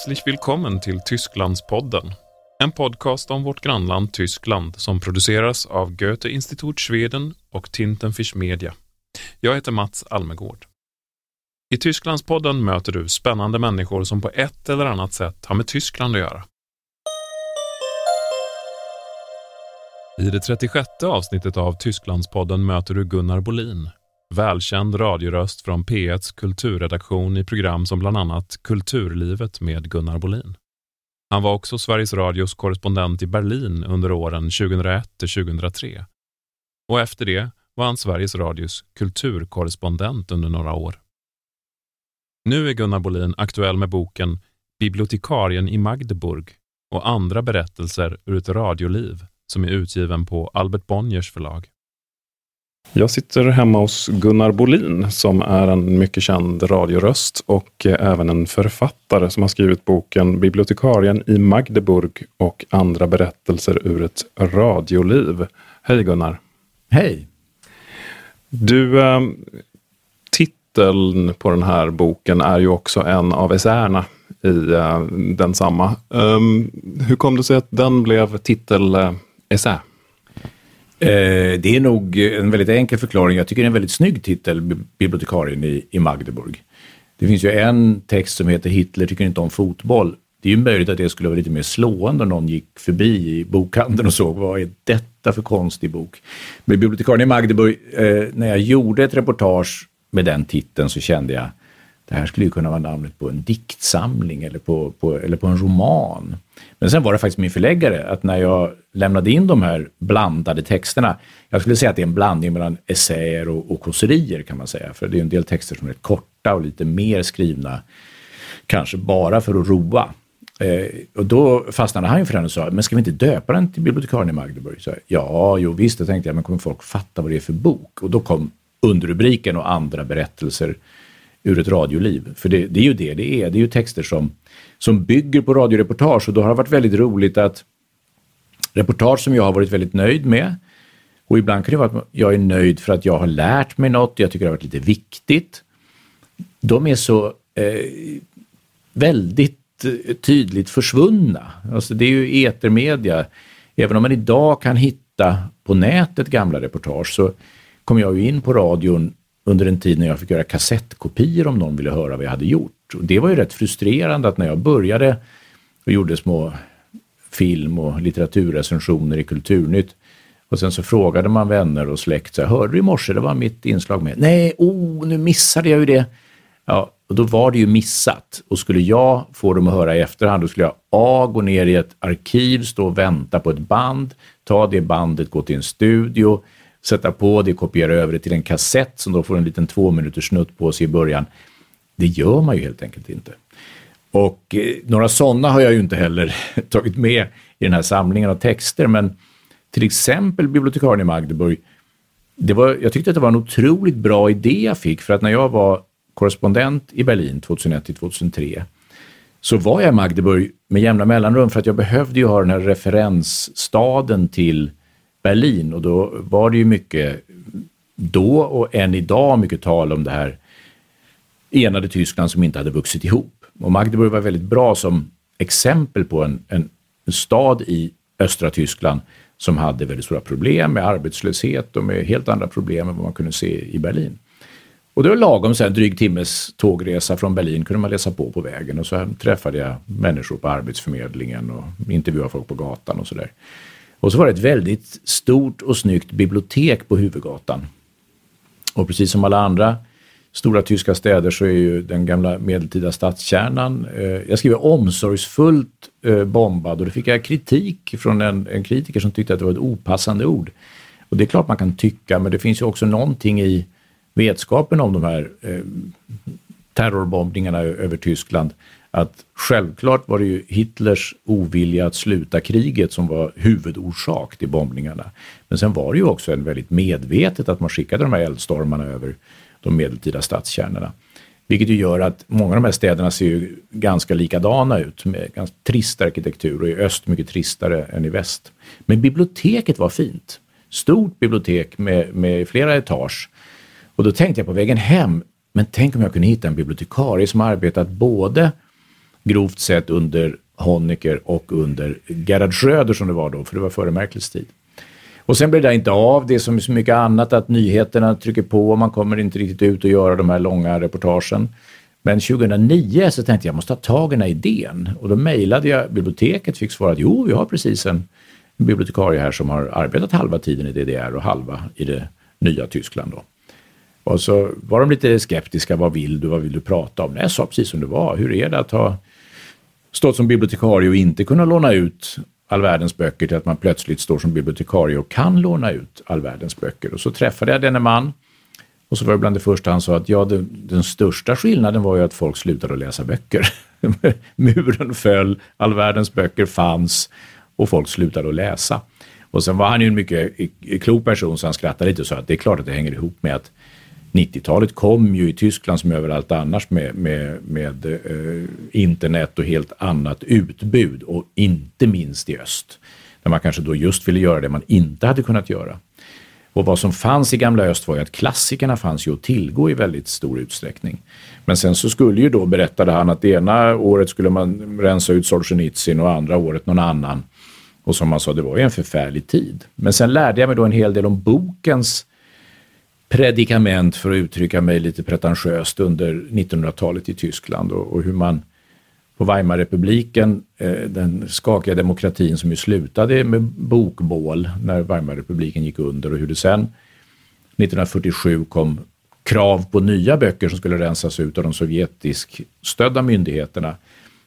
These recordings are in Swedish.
Herzlich willkommen till Tysklandspodden. En podcast om vårt grannland Tyskland som produceras av Goethe-Institut Schweden och Tintenfisch Media. Jag heter Mats Almegård. I Tysklandspodden möter du spännande människor som på ett eller annat sätt har med Tyskland att göra. I det 36 avsnittet av Tysklandspodden möter du Gunnar Bolin, välkänd radioröst från P1s kulturredaktion i program som bland annat Kulturlivet med Gunnar Bolin. Han var också Sveriges Radios korrespondent i Berlin under åren 2001 till 2003. Och efter det var han Sveriges Radios kulturkorrespondent under några år. Nu är Gunnar Bolin aktuell med boken Bibliotekarien i Magdeburg och andra berättelser ur ett radioliv som är utgiven på Albert Bonniers förlag. Jag sitter hemma hos Gunnar Bolin som är en mycket känd radioröst och även en författare som har skrivit boken Bibliotekarien i Magdeburg och andra berättelser ur ett radioliv. Hej Gunnar! Hej! Du, äh, titeln på den här boken är ju också en av essäerna i äh, densamma. Um, hur kom det sig att den blev titelessä? Eh, Eh, det är nog en väldigt enkel förklaring. Jag tycker det är en väldigt snygg titel, Bibliotekarien i, i Magdeburg. Det finns ju en text som heter Hitler tycker inte om fotboll. Det är ju möjligt att det skulle vara lite mer slående om någon gick förbi i bokhandeln och såg vad är detta för konstig bok. Men Bibliotekarien i Magdeburg, eh, när jag gjorde ett reportage med den titeln så kände jag det här skulle ju kunna vara namnet på en diktsamling eller på, på, eller på en roman. Men sen var det faktiskt min förläggare att när jag lämnade in de här blandade texterna, jag skulle säga att det är en blandning mellan essäer och, och kåserier kan man säga, för det är en del texter som är korta och lite mer skrivna, kanske bara för att roa. Eh, och då fastnade han för den och sa, men ska vi inte döpa den till bibliotekarien i Magdeburg? Så, ja, jo visst, det tänkte jag, men kommer folk fatta vad det är för bok? Och då kom underrubriken och andra berättelser ur ett radioliv. För det, det, är ju det det är. Det är ju texter som, som bygger på radioreportage och då har det varit väldigt roligt att reportage som jag har varit väldigt nöjd med och ibland kan det vara att jag är nöjd för att jag har lärt mig något, jag tycker det har varit lite viktigt. De är så eh, väldigt eh, tydligt försvunna. Alltså det är ju etermedia. Även om man idag kan hitta på nätet gamla reportage så kom jag ju in på radion under en tid när jag fick göra kassettkopior om någon ville höra vad jag hade gjort. Och det var ju rätt frustrerande att när jag började och gjorde små film och litteraturrecensioner i Kulturnytt och sen så frågade man vänner och släkt, så här, hörde du i morse, det var mitt inslag med. Nej, oh, nu missade jag ju det. Ja, och då var det ju missat. Och skulle jag få dem att höra i efterhand, då skulle jag A. gå ner i ett arkiv, stå och vänta på ett band, ta det bandet, gå till en studio, sätta på det, kopiera över det till en kassett som då får en liten två minuters snutt på sig i början. Det gör man ju helt enkelt inte. Och eh, några sådana har jag ju inte heller tagit med i den här samlingen av texter, men till exempel bibliotekarien i Magdeburg, det var, jag tyckte att det var en otroligt bra idé jag fick, för att när jag var korrespondent i Berlin 2001 till 2003, så var jag i Magdeburg med jämna mellanrum för att jag behövde ju ha den här referensstaden till Berlin och då var det ju mycket då och än idag mycket tal om det här enade Tyskland som inte hade vuxit ihop. Och Magdeburg var väldigt bra som exempel på en, en, en stad i östra Tyskland som hade väldigt stora problem med arbetslöshet och med helt andra problem än vad man kunde se i Berlin. Och det var lagom så en dryg timmes tågresa från Berlin kunde man läsa på på vägen och så träffade jag människor på Arbetsförmedlingen och intervjuade folk på gatan och sådär. Och så var det ett väldigt stort och snyggt bibliotek på huvudgatan. Och precis som alla andra stora tyska städer så är ju den gamla medeltida stadskärnan, eh, jag skriver omsorgsfullt eh, bombad och då fick jag kritik från en, en, kritiker som tyckte att det var ett opassande ord. Och det är klart man kan tycka, men det finns ju också någonting i vetskapen om de här eh, terrorbombningarna över Tyskland att självklart var det ju Hitlers ovilja att sluta kriget som var huvudorsak till bombningarna. Men sen var det ju också en väldigt medvetet att man skickade de här eldstormarna över de medeltida stadskärnorna. Vilket ju gör att många av de här städerna ser ju ganska likadana ut med ganska trist arkitektur och i öst mycket tristare än i väst. Men biblioteket var fint. Stort bibliotek med, med flera etage. Och då tänkte jag på vägen hem, men tänk om jag kunde hitta en bibliotekarie som arbetat både grovt sett under Honecker och under Gerhard Schröder som det var då, för det var före Merkels tid. Och sen blir det inte av. Det är som så mycket annat att nyheterna trycker på och man kommer inte riktigt ut och göra de här långa reportagen. Men 2009 så tänkte jag att jag måste ta tag i den här idén och då mejlade jag biblioteket fick svara att jo, vi har precis en bibliotekarie här som har arbetat halva tiden i DDR och halva i det nya Tyskland. Då. Och så var de lite skeptiska. Vad vill du? Vad vill du prata om? Nej, jag sa precis som det var. Hur är det att ha stått som bibliotekarie och inte kunna låna ut all världens böcker till att man plötsligt står som bibliotekarie och kan låna ut all världens böcker. Och så träffade jag denne man och så var det bland det första han sa att ja, det, den största skillnaden var ju att folk slutade att läsa böcker. Muren föll, all världens böcker fanns och folk slutade att läsa. Och sen var han ju en mycket klok person så han skrattade lite och sa att det är klart att det hänger ihop med att 90-talet kom ju i Tyskland som överallt annars med, med, med eh, internet och helt annat utbud och inte minst i öst. Där man kanske då just ville göra det man inte hade kunnat göra. Och vad som fanns i gamla öst var ju att klassikerna fanns ju att tillgå i väldigt stor utsträckning. Men sen så skulle ju då, berättade han, att det ena året skulle man rensa ut Solzhenitsyn och andra året någon annan. Och som man sa, det var ju en förfärlig tid. Men sen lärde jag mig då en hel del om bokens predikament, för att uttrycka mig lite pretentiöst, under 1900-talet i Tyskland och, och hur man på Weimarrepubliken, eh, den skakiga demokratin som ju slutade med bokbål när Weimarrepubliken gick under och hur det sen 1947 kom krav på nya böcker som skulle rensas ut av de sovjetisk stödda myndigheterna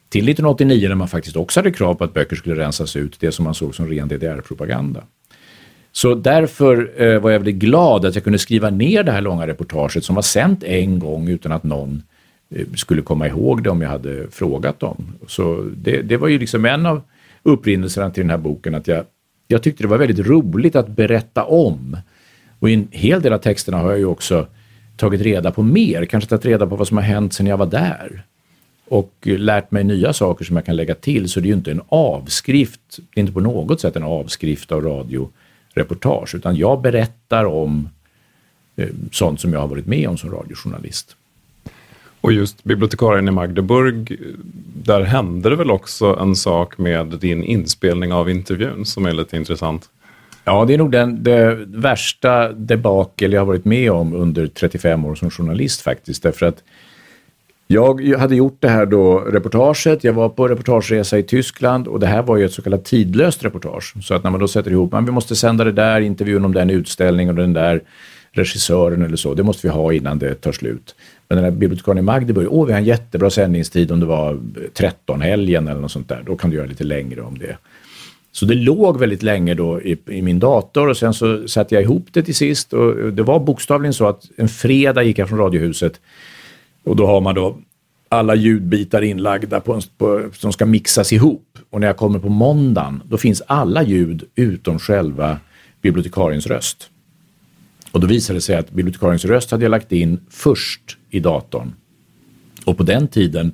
till 1989 när man faktiskt också hade krav på att böcker skulle rensas ut, det som man såg som ren DDR-propaganda. Så därför eh, var jag väldigt glad att jag kunde skriva ner det här långa reportaget som var sänt en gång utan att någon eh, skulle komma ihåg det om jag hade frågat dem. Så det, det var ju liksom en av upprinnelserna till den här boken att jag, jag tyckte det var väldigt roligt att berätta om. Och i en hel del av texterna har jag ju också tagit reda på mer, kanske tagit reda på vad som har hänt sedan jag var där och lärt mig nya saker som jag kan lägga till. Så det är ju inte en avskrift, det är inte på något sätt en avskrift av radio radioreportage, utan jag berättar om eh, sånt som jag har varit med om som radiojournalist. Och just bibliotekarien i Magdeburg, där hände det väl också en sak med din inspelning av intervjun som är lite intressant? Ja, det är nog den det värsta debakel jag har varit med om under 35 år som journalist faktiskt. Därför att jag hade gjort det här då reportaget, jag var på reportageresa i Tyskland och det här var ju ett så kallat tidlöst reportage. Så att när man då sätter ihop, men vi måste sända det där intervjun om den utställningen och den där regissören eller så, det måste vi ha innan det tar slut. Men den här bibliotekarien i Magdeburg, åh vi har en jättebra sändningstid om det var eh, 13-helgen eller något sånt där, då kan du göra lite längre om det. Så det låg väldigt länge då i, i, min dator och sen så satte jag ihop det till sist och eh, det var bokstavligen så att en fredag gick jag från Radiohuset och då har man då alla ljudbitar inlagda på, en, på, som ska mixas ihop. Och när jag kommer på måndagen, då finns alla ljud utom själva bibliotekariens röst. Och då visade det sig att bibliotekariens röst hade jag lagt in först i datorn. Och på den tiden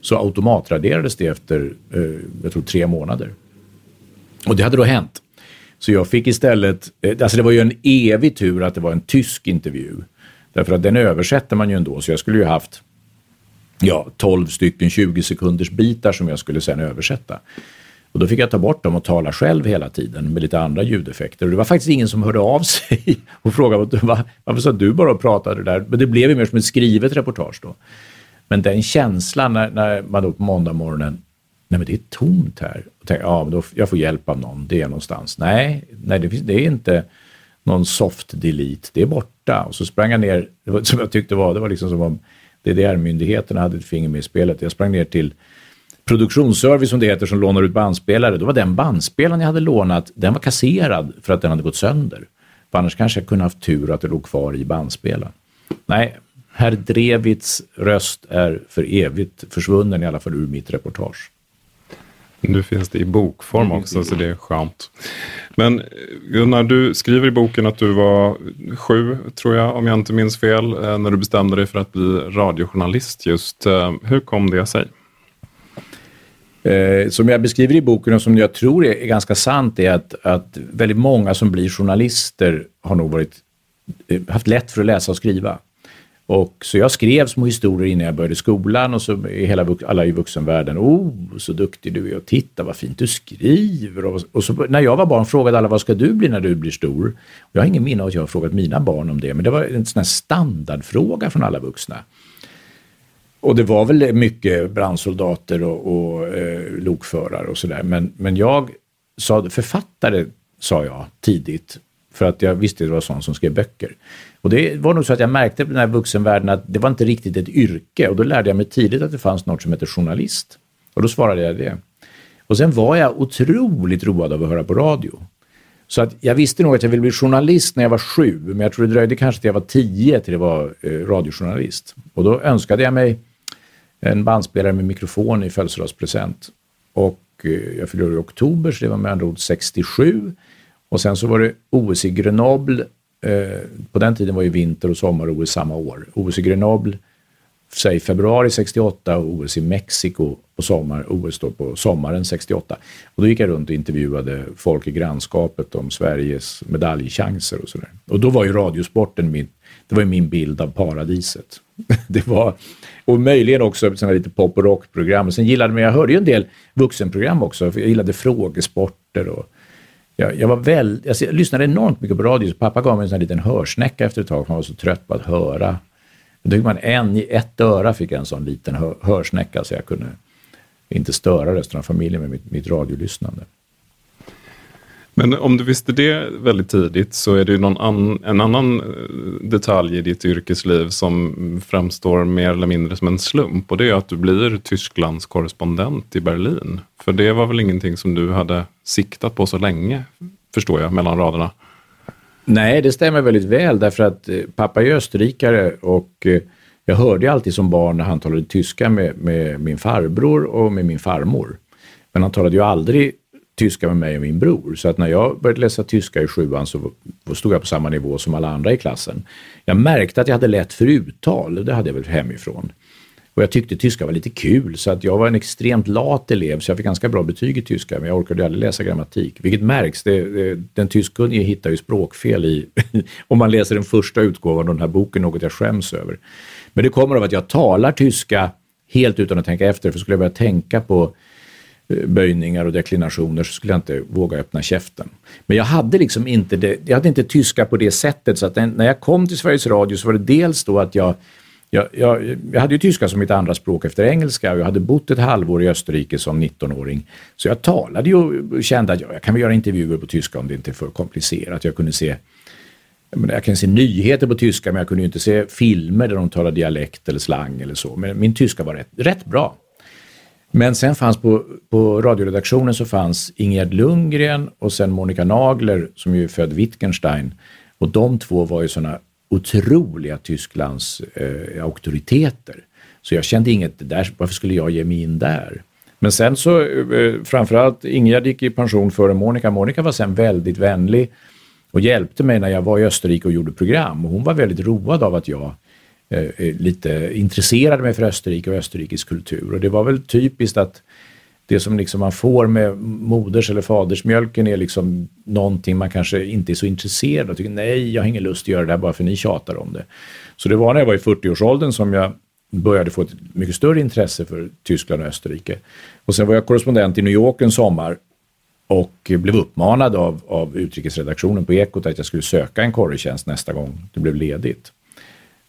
så automatraderades det efter, eh, jag tror tre månader. Och det hade då hänt. Så jag fick istället, eh, alltså det var ju en evig tur att det var en tysk intervju. Därför att den översätter man ju ändå, så jag skulle ju haft ja, 12 stycken 20 sekunders bitar som jag skulle sen översätta. Och då fick jag ta bort dem och tala själv hela tiden med lite andra ljudeffekter. Och det var faktiskt ingen som hörde av sig och frågade varför sa du bara och pratade där? Men det blev ju mer som ett skrivet reportage då. Men den känslan när, när man då på måndag morgonen, nej men det är tomt här. Och tänkte, ja, då, jag får hjälp av någon, det är någonstans. Nej, nej det, finns, det är inte någon soft delete, det är borta. Och så sprang jag ner, det var, som jag tyckte var, det var liksom som om DDR-myndigheterna hade ett finger med i spelet. Jag sprang ner till produktionsservice som det heter, som lånar ut bandspelare. Då var den bandspelaren jag hade lånat, den var kasserad för att den hade gått sönder. För annars kanske jag kunde haft tur att det låg kvar i bandspelaren. Nej, herr Drevits röst är för evigt försvunnen, i alla fall ur mitt reportage. Nu finns det i bokform också, så det är skönt. Men Gunnar, du skriver i boken att du var sju, tror jag, om jag inte minns fel, eh, när du bestämde dig för att bli radiojournalist just. Eh, hur kom det sig? Eh, som jag beskriver i boken och som jag tror är, ganska sant är att, att väldigt många som blir journalister har nog varit, haft lätt för att läsa och skriva. Och, så jag skrev små historier innan jag började skolan och så är hela, alla i vuxenvärlden, oh, så duktig du är och titta vad fint du skriver. Och, och så, när jag var barn frågade alla, vad ska du bli när du blir stor? Jag har ingen minne av att jag har frågat mina barn om det, men det var en sån här standardfråga från alla vuxna. Och det var väl mycket brandsoldater och, och eh, lokförare och sådär. Men, men jag sa, författare sa jag tidigt, för att jag visste att det var sån som skrev böcker. Och det var nog så att jag märkte i den här vuxenvärlden att det var inte riktigt ett yrke och då lärde jag mig tidigt att det fanns något som heter journalist. Och då svarade jag det. Och sen var jag otroligt road av att höra på radio. Så att jag visste nog att jag ville bli journalist när jag var sju, men jag tror det dröjde kanske till jag var tio till jag var eh, radiojournalist. Och då önskade jag mig en bandspelare med mikrofon i födelsedagspresent. Och eh, jag fyllde år i oktober, så det var med andra ord 67. Och sen så var det OS i Grenoble. Eh, på den tiden var ju vinter och sommar-OS samma år. OS i Grenoble, säg februari 68 och OS i Mexiko på sommar, OS då på sommaren 68. Och då gick jag runt och intervjuade folk i grannskapet om Sveriges medaljchanser och sådär. Och då var ju radiosporten min, det var min bild av paradiset. det var, och möjligen också såna lite pop och rockprogram. Sen gillade jag hörde ju en del vuxenprogram också. Jag gillade frågesporter och jag, jag var väl, jag, jag lyssnade enormt mycket på radio, så pappa gav mig en sån liten hörsnäcka efter ett tag, för han var så trött på att höra. Då fick man en, i ett öra fick jag en sån liten hör, hörsnäcka så jag kunde inte störa resten av familjen med mitt, mitt radiolyssnande. Men om du visste det väldigt tidigt så är det ju någon an, en annan eh, detalj i ditt yrkesliv som framstår mer eller mindre som en slump och det är att du blir Tysklands korrespondent i Berlin. För det var väl ingenting som du hade siktat på så länge, förstår jag, mellan raderna? Nej, det stämmer väldigt väl därför att eh, pappa är österrikare och eh, jag hörde alltid som barn när han talade tyska med, med min farbror och med min farmor. Men han talade ju aldrig tyska med mig och min bror. Så att när jag började läsa tyska i sjuan så stod jag på samma nivå som alla andra i klassen. Jag märkte att jag hade lätt för uttal, och det hade jag väl hemifrån. Och jag tyckte tyska var lite kul, så att jag var en extremt lat elev, så jag fick ganska bra betyg i tyska, men jag orkade aldrig läsa grammatik. Vilket märks, det, den tyskkunnige hittar ju språkfel i, om man läser den första utgåvan av den här boken, något jag skäms över. Men det kommer av att jag talar tyska helt utan att tänka efter, för skulle jag börja tänka på Eh, böjningar och deklinationer så skulle jag inte våga öppna käften. Men jag hade liksom inte, det, jag hade inte tyska på det sättet så att när jag kom till Sveriges Radio så var det dels då att jag jag, jag, jag, hade ju tyska som mitt andra språk efter engelska och jag hade bott ett halvår i Österrike som 19-åring. Så jag talade ju och kände att ja, jag kan väl göra intervjuer på tyska om det inte är för komplicerat. Jag kunde se jag kan se nyheter på tyska men jag kunde ju inte se filmer där de talade dialekt eller slang eller så. Men min tyska var rätt, rätt bra. Men sen fanns på, på radioredaktionen så fanns Ingegerd Lundgren och sen Monica Nagler som ju är född Wittgenstein. Och de två var ju sådana otroliga Tysklands eh, auktoriteter. Så jag kände inget, där, varför skulle jag ge mig in där? Men sen så eh, framförallt Ingegerd gick i pension före Monica. Monica var sen väldigt vänlig och hjälpte mig när jag var i Österrike och gjorde program. Och hon var väldigt road av att jag Eh, eh, lite intresserade mig för Österrike och österrikisk kultur. Och det var väl typiskt att det som liksom man får med moders eller fadersmjölken är liksom någonting man kanske inte är så intresserad av. Tycker nej, jag har ingen lust att göra det här bara för ni tjatar om det. Så det var när jag var i 40-årsåldern som jag började få ett mycket större intresse för Tyskland och Österrike. Och sen var jag korrespondent i New York en sommar och blev uppmanad av, av utrikesredaktionen på Ekot att jag skulle söka en korretjänst nästa gång det blev ledigt.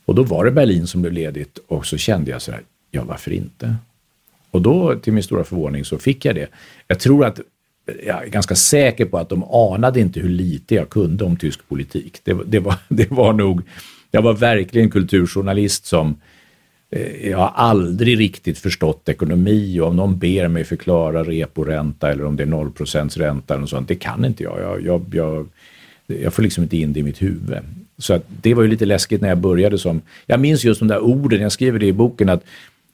Och då var det Berlin som blev ledigt och så kände jag så här, ja varför inte? Och då till min stora förvåning så fick jag det. Jag tror att, jag är ganska säker på att de anade inte hur lite jag kunde om tysk politik. Det, det, var, det var nog, jag var verkligen kulturjournalist som eh, jag har aldrig riktigt förstått ekonomi och om någon ber mig förklara reporänta eller om det är 0 ränta eller något sånt, det kan inte jag. Jag, jag, jag. jag får liksom inte in det i mitt huvud. Så att det var ju lite läskigt när jag började som, jag minns just de där orden, jag skriver det i boken att,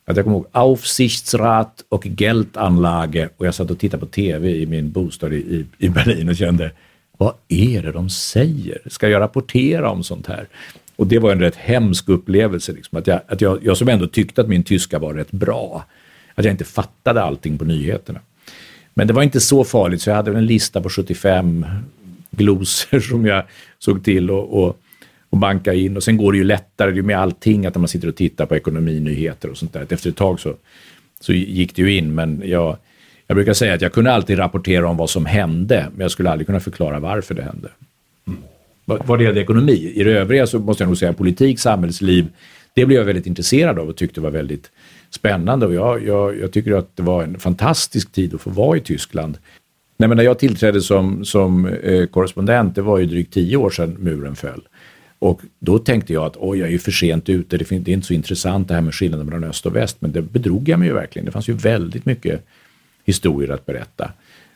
att jag kommer ihåg Aufsichtsrat och Geldanlage och jag satt och tittade på TV i min bostad i, i Berlin och kände, vad är det de säger? Ska jag rapportera om sånt här? Och det var en rätt hemsk upplevelse, liksom, att, jag, att jag, jag som ändå tyckte att min tyska var rätt bra, att jag inte fattade allting på nyheterna. Men det var inte så farligt, så jag hade en lista på 75 glosor som jag såg till och, och och banka in och sen går det ju lättare, det är med allting, att när man sitter och tittar på ekonominyheter och sånt där. Efter ett tag så, så gick det ju in, men jag, jag brukar säga att jag kunde alltid rapportera om vad som hände, men jag skulle aldrig kunna förklara varför det hände. Mm. Vad det gällde ekonomi. I det övriga så måste jag nog säga politik, samhällsliv, det blev jag väldigt intresserad av och tyckte var väldigt spännande. Och jag, jag, jag tycker att det var en fantastisk tid att få vara i Tyskland. Nej, men när jag tillträdde som, som eh, korrespondent, det var ju drygt tio år sedan muren föll. Och då tänkte jag att oj, jag är ju för sent ute, det, är inte så intressant det här med skillnaden mellan öst och väst. Men det bedrog jag mig ju verkligen. Det fanns ju väldigt mycket historier att berätta.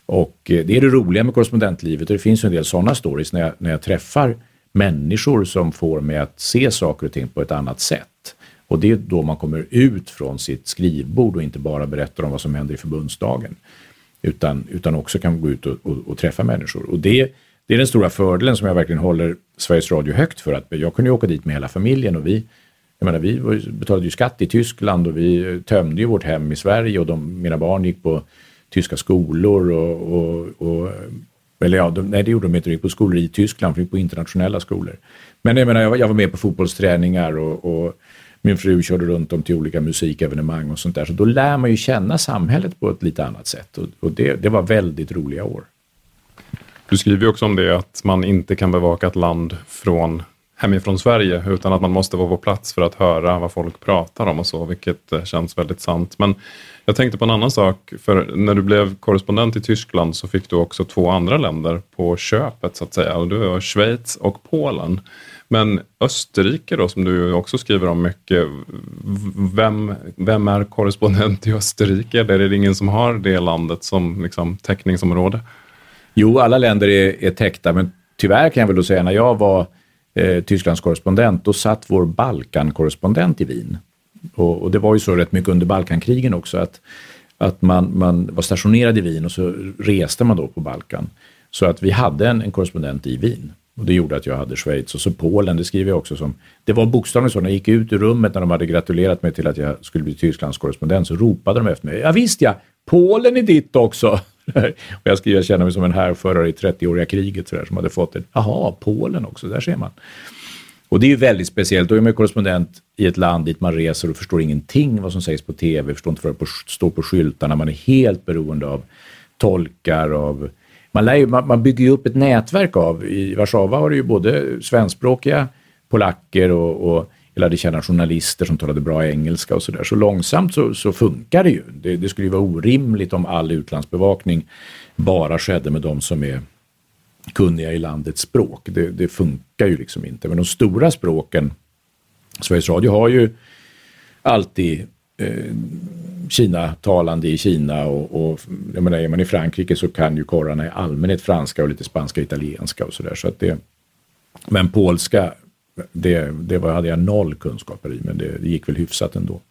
Och eh, det är det roliga med korrespondentlivet och det finns ju en del sådana stories när jag, när jag träffar människor som får mig att se saker och ting på ett annat sätt. Och det är då man kommer ut från sitt skrivbord och inte bara berättar om vad som händer i förbundsdagen. Utan, utan också kan gå ut och, och, och träffa människor. Och det, det är den stora fördelen som jag verkligen håller Sveriges Radio högt för. att Jag kunde åka dit med hela familjen och vi, jag menar, vi betalade ju skatt i Tyskland och vi eh, tömde ju vårt hem i Sverige och de, mina barn gick på tyska skolor och, och, och eller ja, de, nej det gjorde de inte, de gick på skolor i Tyskland, de gick på internationella skolor. Men jag menar, jag, jag var med på fotbollsträningar och, och, min fru körde runt dem till olika musikevenemang och sånt där. Så då lär man ju känna samhället på ett lite annat sätt och, och det, det var väldigt roliga år. Du skriver ju också om det att man inte kan bevaka ett land från hemifrån Sverige utan att man måste vara på plats för att höra vad folk pratar om och så, vilket eh, känns väldigt sant. Men jag tänkte på en annan sak, för när du blev korrespondent i Tyskland så fick du också två andra länder på köpet så att säga. Och det var Schweiz och Polen. Men Österrike då, som du också skriver om mycket. Vem, vem är korrespondent i Österrike? Är det ingen som har det landet som liksom, täckningsområde? Jo, alla länder är, är täckta, men tyvärr kan jag väl då säga när jag var eh, Tysklands korrespondent, då satt vår Balkankorrespondent i Wien. Och, och, det var ju så rätt mycket under Balkankrigen också att, att man, man var stationerad i Wien och så reste man då på Balkan. Så att vi hade en, en korrespondent i Wien. Och det gjorde att jag hade Schweiz och så Polen, det skriver jag också som. Det var bokstavligen så, när jag gick ut ur rummet när de hade gratulerat mig till att jag skulle bli Tysklands korrespondent så ropade de efter mig. Ja visst ja, Polen är ditt också. och jag skriver, jag känner mig som en härförare i 30-åriga kriget så där, som hade fått en, jaha, Polen också, där ser man. Och det är ju väldigt speciellt. Då är man korrespondent i ett land dit man reser och förstår ingenting vad som sägs på tv, förstår inte vad det står på skyltarna. Man är helt beroende av tolkar, av... Man, lär ju, man, man bygger ju upp ett nätverk av... I Warszawa har du ju både svenskspråkiga polacker och, och jag lärde känna journalister som talade bra engelska och sådär. Så långsamt så, så funkar det ju. Det, det, skulle ju vara orimligt om all utlandsbevakning bara skedde med de som är kunniga i landets språk. Det, det funkar ju liksom inte. Men de stora språken, Sveriges Radio har ju alltid eh, Kina-talande i Kina och, och jag menar, är man i Frankrike så kan ju korrarna i allmänhet franska och lite spanska och italienska och sådär. Så men polska, det, det var, hade jag noll kunskaper i, men det, det gick väl hyfsat ändå.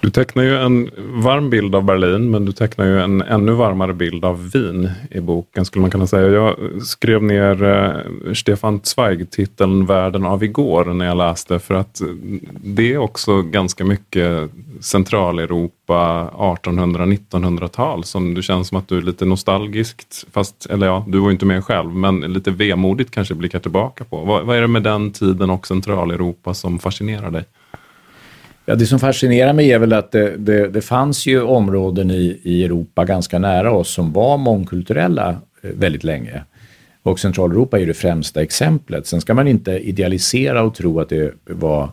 Du tecknar ju en varm bild av Berlin, men du tecknar ju en ännu varmare bild av Wien i boken, skulle man kunna säga. Jag skrev ner eh, Stefan Zweig-titeln Världen av igår när jag läste, för att det är också ganska mycket Centraleuropa 1800-1900-tal som du känns som att du är lite nostalgiskt, fast, eller ja, du var ju inte med själv, men lite vemodigt kanske blickar tillbaka på. Vad, vad är det med den tiden och Centraleuropa som fascinerar dig? Ja, det som fascinerar mig är väl att det, det, det fanns ju områden i, i Europa ganska nära oss som var mångkulturella eh, väldigt länge. Och Centraleuropa är ju det främsta exemplet. Sen ska man inte idealisera och tro att det var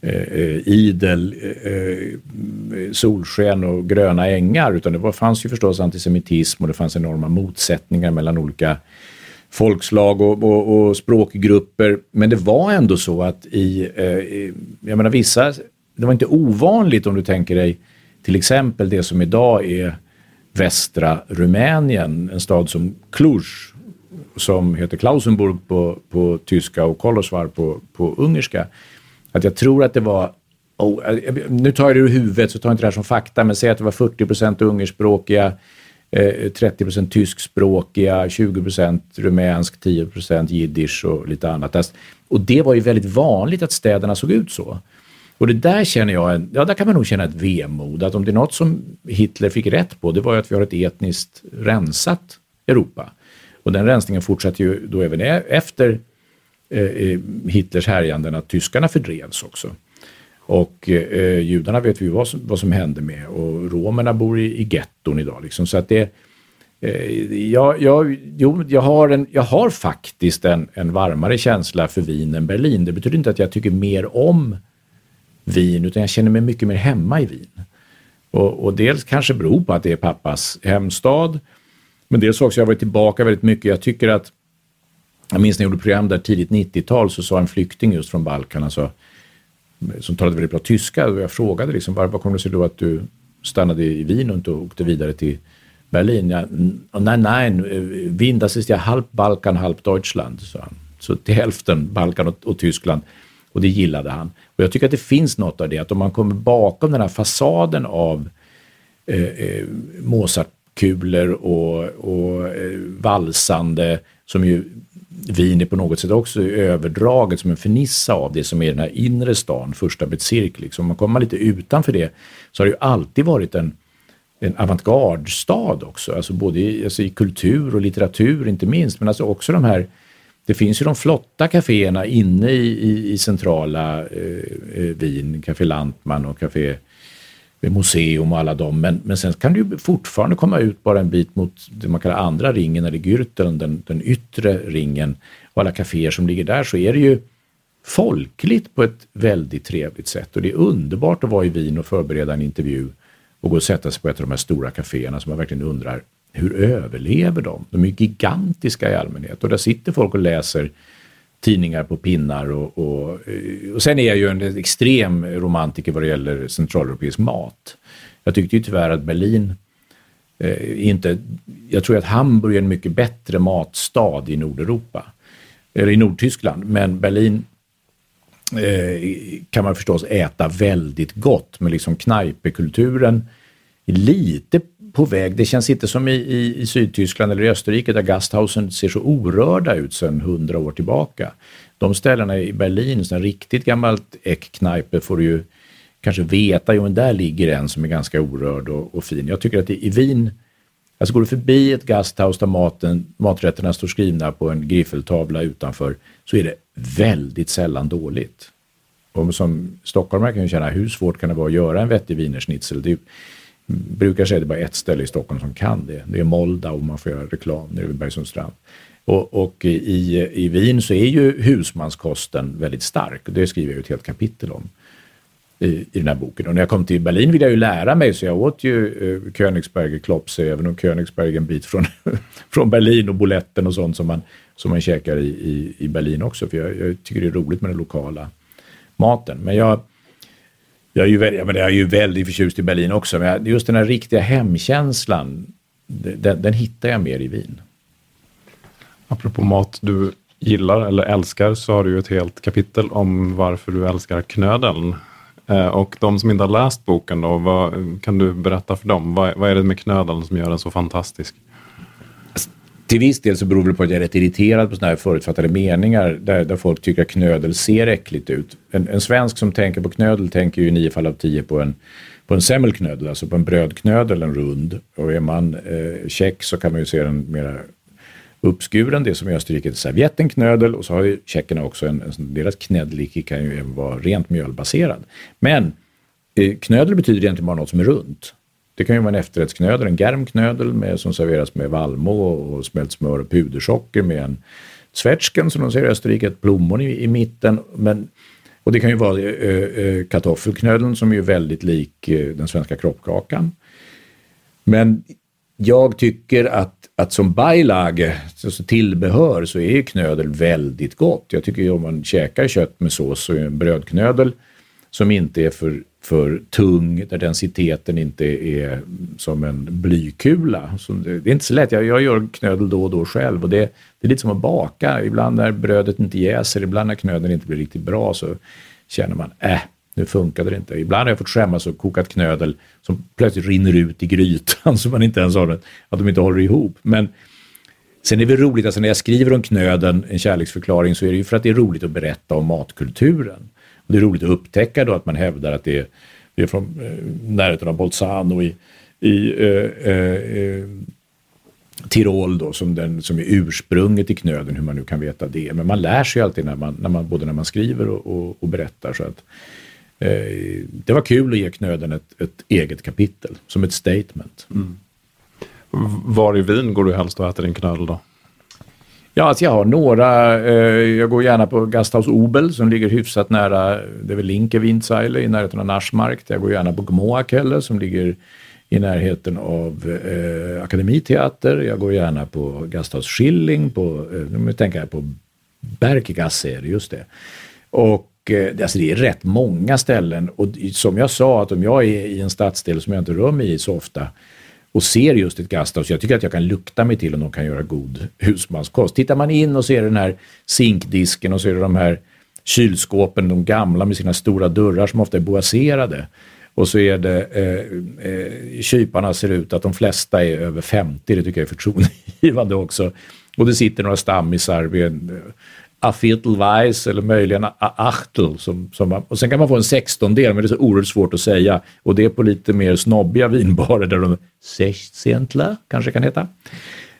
eh, eh idel eh, eh, solsken och gröna ängar, utan det var, fanns ju förstås antisemitism och det fanns enorma motsättningar mellan olika folkslag och, och, och språkgrupper. Men det var ändå så att i, eh, jag menar vissa det var inte ovanligt om du tänker dig till exempel det som idag är västra Rumänien, en stad som Cluj, som heter Klausenburg på, på tyska och Kolosvar på, på ungerska. Att jag tror att det var, oh, nu tar jag det ur huvudet så tar jag inte det här som fakta, men säg att det var 40 procent ungerspråkiga, eh, 30 procent tyskspråkiga, 20 procent rumänsk, 10 procent jiddisch och lite annat. Alltså, och det var ju väldigt vanligt att städerna såg ut så. Och det där känner jag, ja där kan man nog känna ett vemod, att om det är något som Hitler fick rätt på, det var ju att vi har ett etniskt rensat Europa. Och den rensningen fortsatte ju då även efter eh, eh, Hitlers härjanden att tyskarna fördrevs också. Och eh, judarna vet vi vad som, vad som hände med och romerna bor i, i getton idag. Liksom. Så att det, eh, jag, jag, jo, jag, har en, jag har faktiskt en, en varmare känsla för Wien än Berlin. Det betyder inte att jag tycker mer om Wien, utan jag känner mig mycket mer hemma i Wien. Och, och dels kanske beror på att det är pappas hemstad, men dels också, jag har varit tillbaka väldigt mycket. Jag tycker att, jag minns när jag gjorde program där tidigt 90-tal så sa en flykting just från Balkan, alltså, som talade väldigt bra tyska, och jag frågade liksom, var, vad kom det sig då att du stannade i Wien och inte åkte vidare till Berlin? Ja, nej, nej, Wien, das ist ja halb Balkan, halb Deutschland, sa han. Så till hälften Balkan och, och Tyskland. Och det gillade han. Och jag tycker att det finns något av det, att om man kommer bakom den här fasaden av eh, eh, Mozartkulor och, och eh, valsande, som ju Wien är på något sätt också överdraget som en fernissa av det som är den här inre stan, första Bezirk. Liksom. Om man kommer lite utanför det så har det ju alltid varit en, en avantgardstad också, alltså både i, alltså i kultur och litteratur inte minst, men alltså också de här det finns ju de flotta kaféerna inne i, i, i centrala eh, eh Wien, Café Lantman och Café eh, Museum och alla dem. Men, men sen kan du fortfarande komma ut bara en bit mot det man kallar andra ringen, eller Gürteln, den, den yttre ringen. Och alla kaféer som ligger där så är det ju folkligt på ett väldigt trevligt sätt. Och det är underbart att vara i Wien och förbereda en intervju och gå och sätta sig på ett av de här stora kaféerna som man verkligen undrar hur överlever de? De är gigantiska i allmänhet och där sitter folk och läser tidningar på pinnar och, och, eh, och sen är jag ju en extrem romantiker vad det gäller centraleuropeisk mat. Jag tyckte ju tyvärr att Berlin eh, inte, jag tror att Hamburg är en mycket bättre matstad i Nordeuropa, eller i Nordtyskland, men Berlin eh, kan man förstås äta väldigt gott, Men liksom knajpekulturen lite på väg. Det känns inte som i, i, i Sydtyskland eller i Österrike där Gasthausen ser så orörda ut sedan hundra år tillbaka. De ställena i Berlin, sådana riktigt gammalt Eckkneipe får du ju kanske veta, jo men där ligger en som är ganska orörd och, och fin. Jag tycker att i, i Wien, alltså går du förbi ett Gasthaus där maten, maträtterna står skrivna på en griffeltavla utanför, så är det väldigt sällan dåligt. Och som stockholmare kan jag känna, hur svårt kan det vara att göra en vettig wienerschnitzel? Brukar säga att det är bara ett ställe i Stockholm som kan det. Det är Moldau och man får göra reklam nu vid Bergsundstrand. Och, och i, i Wien så är ju husmanskosten väldigt stark det skriver jag ett helt kapitel om i, i den här boken. Och när jag kom till Berlin ville jag ju lära mig så jag åt ju eh, Königsberger Klopse, även om Königsberg är en bit från, från Berlin och boletten och sånt som man, som man käkar i, i, i Berlin också. För jag, jag tycker det är roligt med den lokala maten. Men jag, jag är ju, väldigt, jag, jag är ju väldigt förtjust i Berlin också, men just den här riktiga hemkänslan, den, den hittar jag mer i Wien. Apropå mat du gillar eller älskar så har du ju ett helt kapitel om varför du älskar knödeln. Eh, och de som inte har läst boken då, vad, kan du berätta för dem? Vad, vad är det med knödeln som gör den så fantastisk? Till viss del så beror det på att jag är rätt irriterad på sådana här förutfattade meningar där, där folk tycker att knödel ser äckligt ut. En, en svensk som tänker på knödel tänker ju i nio fall av tio på en, på en semmelknödel, alltså på en brödknödel, en rund. Och är man eh, tjeck så kan man ju se den mera uppskuren, det som i Österrike heter serviettenknödel och så har ju tjeckerna också en, en deras knedliki kan ju även vara rent mjölbaserad. Men eh, knödel betyder egentligen bara något som är runt. Det kan ju vara en efterrättsknödel, en germknödel med, som serveras med vallmo och smält smör och pudersocker med en zwetschgen som de säger i Österrike, ett plommon i, i mitten. Men, och det kan ju vara eh, eh kartoffelknödeln som är väldigt lik eh, den svenska kroppkakan. Men jag tycker att, att som beilag, alltså tillbehör, så är knödel väldigt gott. Jag tycker ju om man käkar kött med sås så är en brödknödel som inte är för för tung, där densiteten inte är som en blykula. Så det, är inte så lätt. Jag, jag gör knödel då och då själv och det, det är lite som att baka. Ibland när brödet inte jäser, ibland när knödeln inte blir riktigt bra så känner man, äh, nu funkade det inte. Ibland har jag fått skämmas och kokat knödel som plötsligt rinner ut i grytan så man inte ens har att de inte håller ihop. Men sen är det roligt, alltså när jag skriver om knöden, en kärleksförklaring, så är det ju för att det är roligt att berätta om matkulturen. Det är roligt att upptäcka då att man hävdar att det är, det är från eh, närheten av Bolzano i, i eh, eh, eh Tirol då, som, den, som är ursprunget till knöden, hur man nu kan veta det. Men man lär sig alltid när man, när man, både när man skriver och, och, och berättar. Så att, eh, det var kul att ge knöden ett, ett eget kapitel, som ett statement. Mm. Var i Wien går du helst och äter din knödel då? Ja, alltså jag har några. Eh, jag går gärna på Gasthaus Obel som ligger hyfsat nära, det är väl Linkewinzeile i närheten av Naschmark. Jag går gärna på Gmoakelle som ligger i närheten av eh, Akademiteater. Jag går gärna på Gasthaus Schilling, på, eh, nu tänker jag på Berkegasse. just det. Och eh, alltså det är rätt många ställen och som jag sa att om jag är i en stadsdel som jag inte rör mig i så ofta och ser just ett gasthaus. Jag tycker att jag kan lukta mig till om de kan göra god husmanskost. Tittar man in och ser den här zinkdisken och ser de här kylskåpen, de gamla med sina stora dörrar som ofta är boaserade. Och så är det, eh, eh, kyparna ser ut att de flesta är över 50, det tycker jag är förtroendegivande också. Och det sitter några stammisar vid en eh, Afitl-Weiss eller möjligen Achtl. Achtel. Som, som man, och sen kan man få en sextondel, men det är så oerhört svårt att säga. Och det är på lite mer snobbiga vinbarer där de sechzentler kanske kan heta.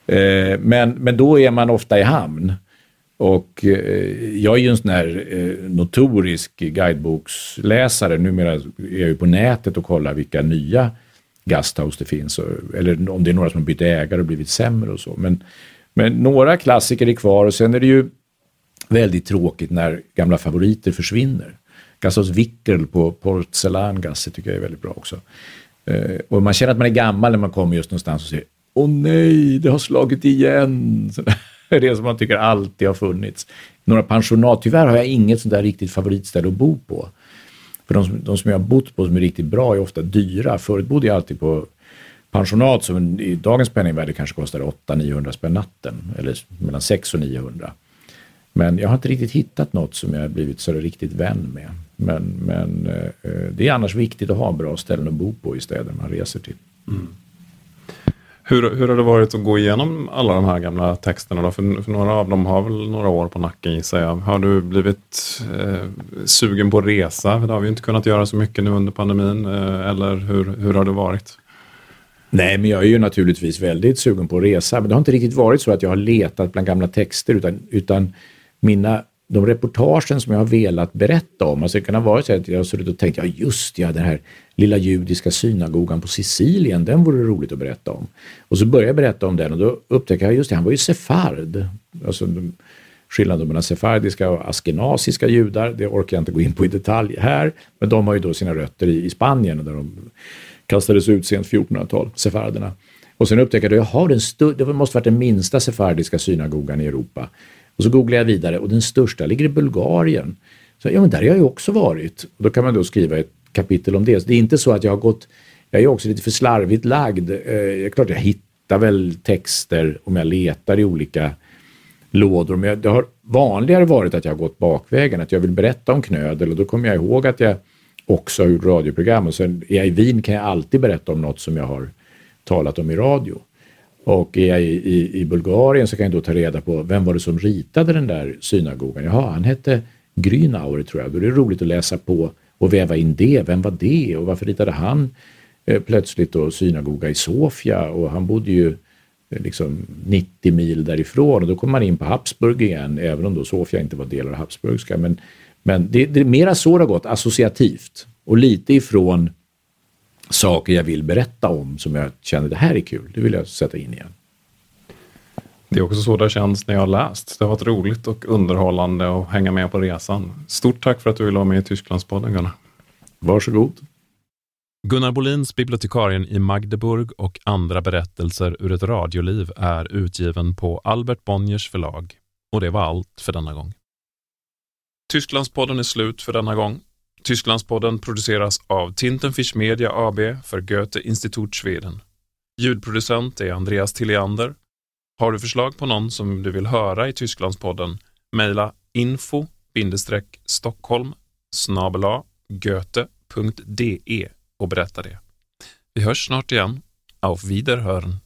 Eh, men, men då är man ofta i hamn. Och eh, jag är ju en sån här eh, notorisk guideboksläsare. Numera är jag ju på nätet och kollar vilka nya gasthouse det finns. Eller om det är några som har bytt ägare och blivit sämre och så. Men, men några klassiker är kvar och sen är det ju väldigt tråkigt när gamla favoriter försvinner. Gassos Wickel på Porzellangasse tycker jag är väldigt bra också. Eh, och man känner att man är gammal när man kommer just någonstans och säger Åh nej, det har slagit igen. det är det som man tycker alltid har funnits. Några pensionat, tyvärr har jag inget sånt där riktigt favoritställe att bo på. För de, de som jag har bott på som är riktigt bra är ofta dyra. Förut bodde jag alltid på pensionat som i dagens penningvärde kanske kostar 800-900 spänn natten. Eller mellan 600 och 900. Men jag har inte riktigt hittat något som jag har blivit så riktigt vän med. Men, men eh, det är annars viktigt att ha bra ställen att bo på i städer man reser till. Mm. Hur, hur har det varit att gå igenom alla de här gamla texterna? Då? För, för några av dem har väl några år på nacken gissar jag. Har du blivit eh, sugen på att resa? Det har vi inte kunnat göra så mycket nu under pandemin. Eh, eller hur, hur har det varit? Nej, men jag är ju naturligtvis väldigt sugen på att resa. Men det har inte riktigt varit så att jag har letat bland gamla texter utan, utan mina, de reportagen som jag har velat berätta om, alltså det kan ha varit så att jag har suttit och tänkt, ja just ja, den här lilla judiska synagogan på Sicilien, den vore roligt att berätta om. Och så börjar jag berätta om den och då upptäcker jag, just det, han var ju sefard. Alltså, skillnaden mellan sefardiska och askenasiska judar, det orkar jag inte gå in på i detalj här, men de har ju då sina rötter i, i Spanien där de kastades ut sent 1400-tal, sefarderna. Och sen upptäckte jag, jaha, den det måste varit den minsta sefardiska synagogan i Europa. Och så googlar jag vidare och den största ligger i Bulgarien. Så, ja, men där har jag ju också varit. Och då kan man då skriva ett kapitel om det. Så det är inte så att jag har gått, jag är också lite för slarvigt lagd. Eh, klart jag hittar väl texter om jag letar i olika lådor. Men det har vanligare varit att jag har gått bakvägen, att jag vill berätta om knödel och då kommer jag ihåg att jag också har gjort radioprogram och sen är jag i Wien kan jag alltid berätta om något som jag har talat om i radio. Och är jag i, i, i, Bulgarien så kan jag då ta reda på vem var det som ritade den där synagogan? Jaha, han hette Grünauer tror jag. Då är det roligt att läsa på och väva in det. Vem var det och varför ritade han eh, plötsligt då synagoga i Sofia? Och han bodde ju eh, liksom 90 mil därifrån och då kommer man in på Habsburg igen, även om då Sofia inte var del av det Habsburgska. Men, men det, det är mera så det har gått, associativt och lite ifrån saker jag vill berätta om som jag känner det här är kul, det vill jag sätta in igen. Det är också så det känns när jag har läst. Det har varit roligt och underhållande att hänga med på resan. Stort tack för att du ville vara med i Tysklandspodden Gunnar. Varsågod. Gunnar Bolins Bibliotekarien i Magdeburg och andra berättelser ur ett radioliv är utgiven på Albert Bonniers förlag. Och det var allt för denna gång. Tysklandspodden är slut för denna gång. Tysklandspodden produceras av Tintenfisch Media AB för Goethe Institut Schweden. Ljudproducent är Andreas Tilliander. Har du förslag på någon som du vill höra i Tysklandspodden? Mejla info-stockholm-goethe.de och berätta det. Vi hörs snart igen. Auf Wiederhören!